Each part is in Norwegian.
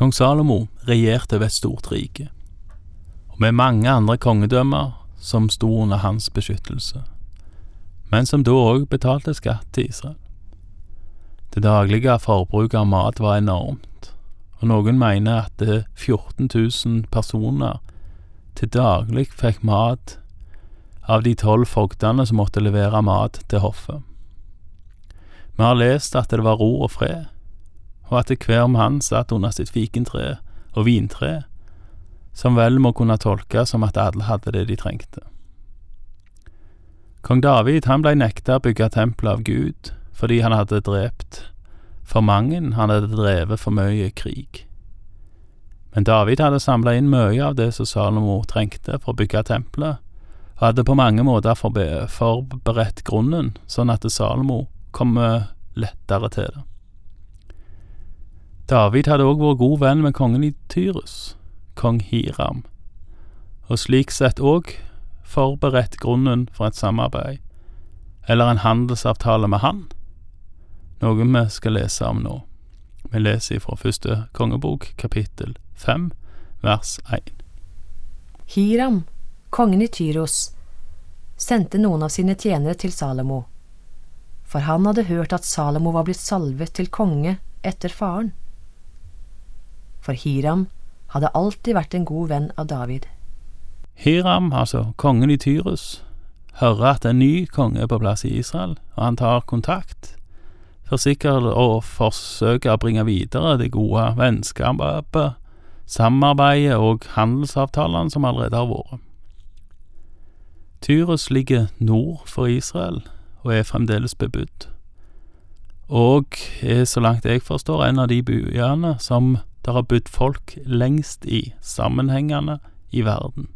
Kong Salomo regjerte ved et stort rike, og med mange andre kongedømmer som sto under hans beskyttelse, men som da òg betalte skatt til Israel. Det daglige forbruket av mat var enormt, og noen mener at 14 000 personer til daglig fikk mat av de tolv fogdene som måtte levere mat til hoffet. Vi har lest at det var ro og fred, og at hver mann satt under sitt fikentre og vintre, som vel må kunne tolkes som at alle hadde det de trengte. Kong David han blei nekta å bygge tempelet av Gud fordi han hadde drept for mange, han hadde drevet for mye krig. Men David hadde samla inn mye av det som Salomo trengte for å bygge tempelet, og hadde på mange måter forberedt grunnen, sånn at Salomo kom lettere til det. David hadde òg vært god venn med kongen i Tyrus, kong Hiram, og slik sett òg forberedt grunnen for et samarbeid, eller en handelsavtale med han, noe vi skal lese om nå. Vi leser fra første kongebok, kapittel fem, vers én. Hiram, kongen i Tyros, sendte noen av sine tjenere til Salomo, for han hadde hørt at Salomo var blitt salvet til konge etter faren. For Hiram hadde alltid vært en god venn av David. Hiram, altså kongen i Tyrus, hører at en ny konge er på plass i Israel, og han tar kontakt for sikkert å forsøke å bringe videre det gode vennskapet, samarbeidet og handelsavtalene som allerede har vært. Tyrus ligger nord for Israel og er fremdeles bebudd, og er, så langt jeg forstår, en av de byene som der har bodd folk lengst i, sammenhengende, i verden.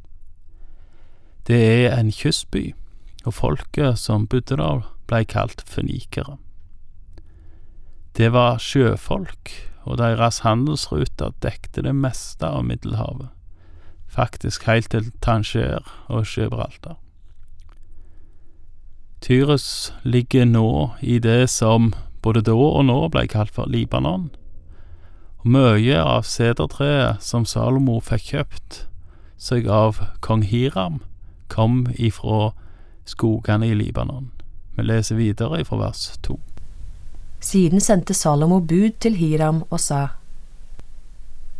Det er en kystby, og folket som bodde der, blei kalt fønikere. Det var sjøfolk, og deres handelsruter dekte det meste av Middelhavet, faktisk helt til Tanger og Gibraltar. Tyrus ligger nå i det som både da og nå ble kalt for Libanon, mye av sedertreet som Salomo fikk kjøpt seg av kong Hiram, kom ifra skogene i Libanon. Vi leser videre ifra vers to. Siden sendte Salomo bud til Hiram og sa,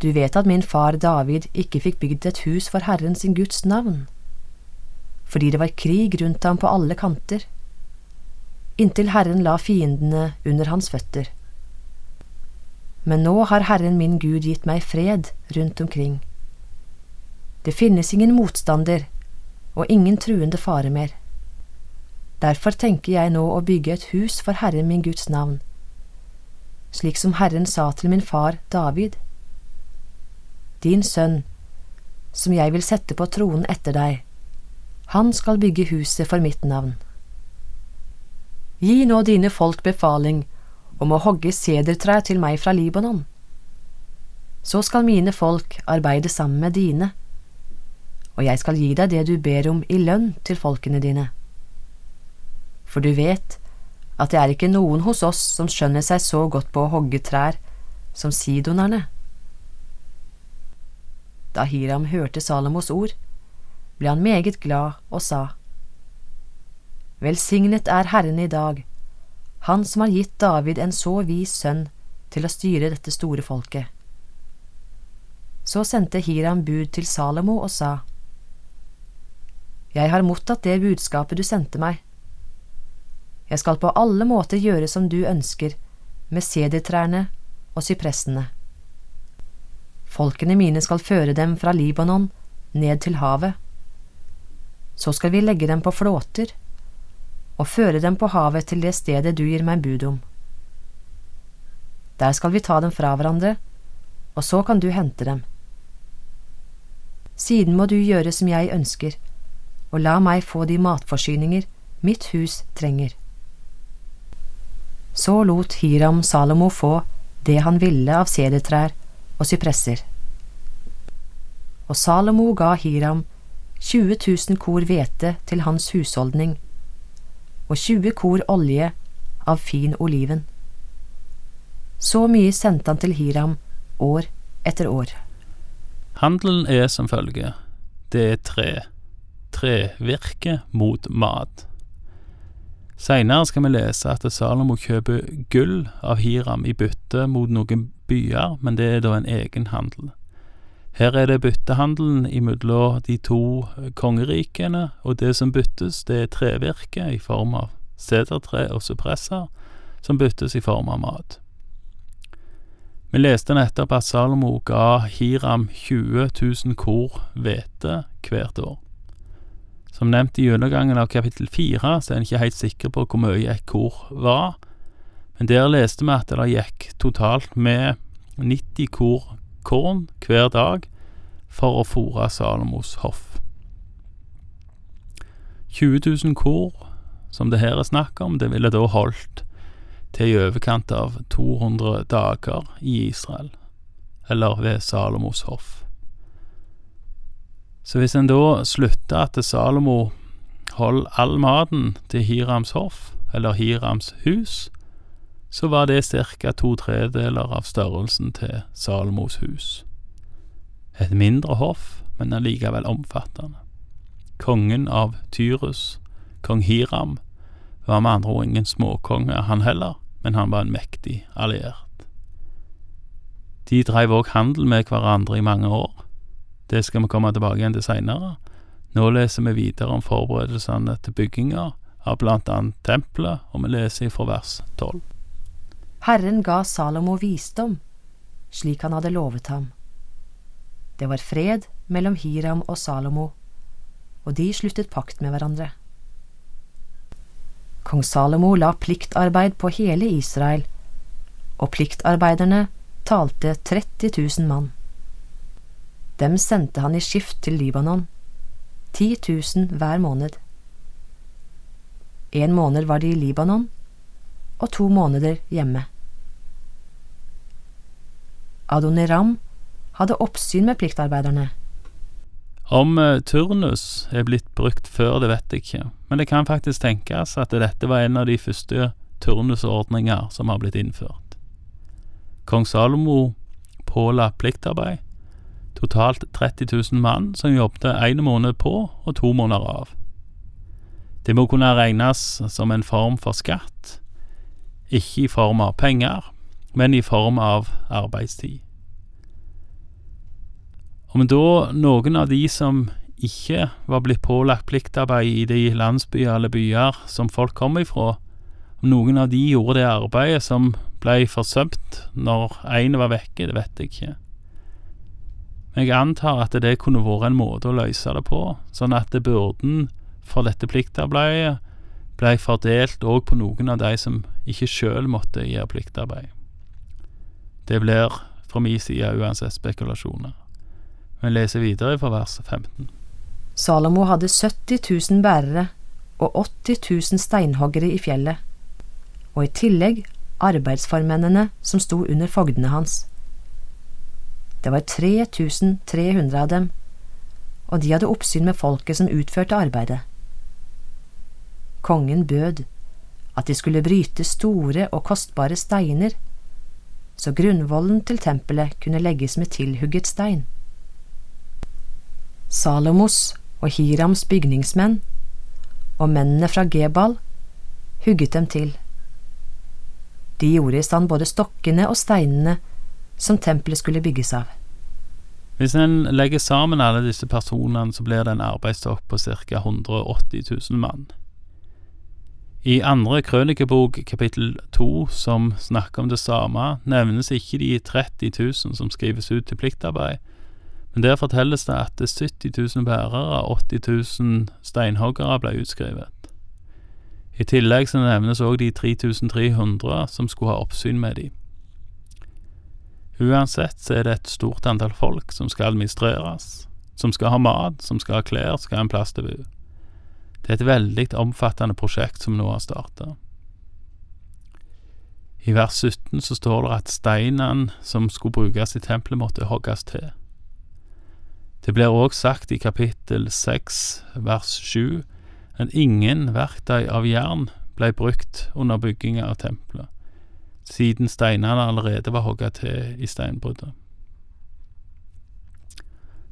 Du vet at min far David ikke fikk bygd et hus for Herren sin Guds navn, fordi det var krig rundt ham på alle kanter, inntil Herren la fiendene under hans føtter. Men nå har Herren min Gud gitt meg fred rundt omkring. Det finnes ingen motstander og ingen truende fare mer. Derfor tenker jeg nå å bygge et hus for Herren min Guds navn, slik som Herren sa til min far David. Din sønn, som jeg vil sette på tronen etter deg, han skal bygge huset for mitt navn. Gi nå dine folk befaling om å hogge sedertrær til meg fra Libanon. Så skal mine folk arbeide sammen med dine, og jeg skal gi deg det du ber om i lønn til folkene dine. For du vet at det er ikke noen hos oss som skjønner seg så godt på å hogge trær som sidonerne. Da Hiram hørte Salomos ord, ble han meget glad og sa, Velsignet er Herren i dag, Han som har gitt David en så vis sønn til å styre dette store folket. Så sendte Hiram bud til Salomo og sa, Jeg har mottatt det budskapet du sendte meg. Jeg skal på alle måter gjøre som du ønsker, med sedertrærne og sypressene. Folkene mine skal føre dem fra Libanon ned til havet. Så skal vi legge dem på flåter og føre dem på havet til det stedet du gir meg bud om. Der skal vi ta dem fra hverandre, og så kan du hente dem. Siden må du gjøre som jeg ønsker, og la meg få de matforsyninger mitt hus trenger. Så lot Hiram Salomo få det han ville av sedertrær og sypresser. Og Salomo ga Hiram 20 000 kor hvete til hans husholdning og 20 kor olje av fin oliven. Så mye sendte han til Hiram år etter år. Handelen er som følger. Det er tre. Trevirke mot mat. Seinere skal vi lese at Salomo kjøper gull av Hiram i bytte mot noen byer, men det er da en egen handel. Her er det byttehandelen imellom de to kongerikene, og det som byttes, det er trevirke i form av sedertre og suppresser, som byttes i form av mat. Vi leste nettopp at Salomo ga Hiram 20 000 kor hvete hvert år. Som nevnt i undergangen av kapittel fire, så er en ikke helt sikker på hvor mye et kor var, men der leste vi at det gikk totalt med 90 kor korn hver dag for å fòre Salomos hoff. 20 000 kor, som det her er snakk om, det ville da holdt til i overkant av 200 dager i Israel, eller ved Salomos hoff. Så hvis en da slutter at Salomo holder all maten til Hirams hoff, eller Hirams hus, så var det ca. to tredeler av størrelsen til Salomos hus. Et mindre hoff, men allikevel omfattende. Kongen av Tyrus, kong Hiram, var med andre ord ingen småkonge, han heller, men han var en mektig alliert. De dreiv òg handel med hverandre i mange år, det skal vi komme tilbake igjen til seinere. Nå leser vi videre om forberedelsene til bygginga av blant annet tempelet, og vi leser fra vers tolv. Herren ga Salomo visdom, slik han hadde lovet ham. Det var fred mellom Hiram og Salomo, og de sluttet pakt med hverandre. Kong Salomo la pliktarbeid på hele Israel, og pliktarbeiderne talte 30 000 mann. Dem sendte han i skift til Libanon, 10 000 hver måned. En måned var de i Libanon, og to måneder hjemme. Adoniram hadde oppsyn med pliktarbeiderne. Om uh, turnus er blitt brukt før, det vet jeg ikke, men det kan faktisk tenkes at dette var en av de første turnusordninger som har blitt innført. Kong Salomo påla pliktarbeid, totalt 30 000 mann som jobbet én måned på og to måneder av. Det må kunne regnes som en form for skatt, ikke i form av penger, men i form av arbeidstid. Om da noen av de som ikke var blitt pålagt pliktarbeid i de landsbyer eller byer som folk kom ifra, om noen av de gjorde det arbeidet som ble forsømt når én var vekke, det vet jeg ikke. Jeg antar at det kunne vært en måte å løse det på, sånn at byrden for dette pliktarbeidet ble fordelt òg på noen av de som ikke sjøl måtte gjøre pliktarbeid. Det blir fra min side uansett spekulasjoner. Vi leser videre fra vers 15. Salomo hadde 70 000 bærere og 80 000 steinhoggere i fjellet, og i tillegg arbeidsformennene som sto under fogdene hans. Det var 3300 av dem, og de hadde oppsyn med folket som utførte arbeidet. Kongen bød at de skulle bryte store og kostbare steiner, så grunnvollen til tempelet kunne legges med tilhugget stein. Salomos og Hirams bygningsmenn og mennene fra Gebal hugget dem til. De gjorde i stand både stokkene og steinene som tempelet skulle bygges av. Hvis en legger sammen alle disse personene, så blir det en arbeidsstokk på ca. 180 000 mann. I andre krønikebok, kapittel to, som snakker om det samme, nevnes ikke de 30 000 som skrives ut til pliktarbeid, men der fortelles det at 70 000 bærere og 80 000 steinhoggere ble utskrevet. I tillegg så nevnes òg de 3300 som skulle ha oppsyn med de. Uansett så er det et stort antall folk som skal administreres, som skal ha mat, som skal ha klær, skal ha en plass til å bo. Det er et veldig omfattende prosjekt som nå har starta. I vers 17 så står det at steinene som skulle brukes i tempelet, måtte hogges til. Det blir òg sagt i kapittel 6 vers 7 at ingen verktøy av jern ble brukt under bygginga av tempelet siden steinene allerede var hogga til i steinbruddet.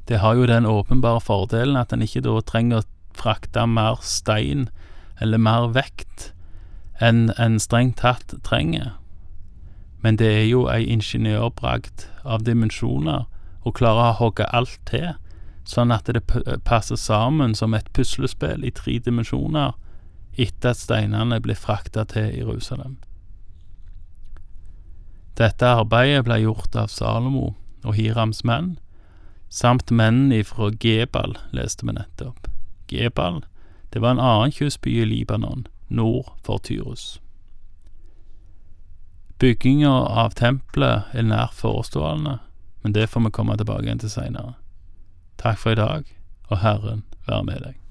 Det har jo den åpenbare fordelen at en ikke da trenger å frakte mer stein eller mer vekt enn en strengt tatt trenger. Men det er jo ei ingeniørbragd av dimensjoner å klare å hogge alt til, sånn at det passer sammen som et puslespill i tre dimensjoner etter at steinene blir frakta til Jerusalem. Dette arbeidet ble gjort av Salomo og Hirams menn, samt mennene fra Gebal, leste vi nettopp. Gebal, det var en annen kystby i Libanon, nord for Tyrus. Bygginga av tempelet er nær forestående, men det får vi komme tilbake til seinere. Takk for i dag, og Herren være med deg.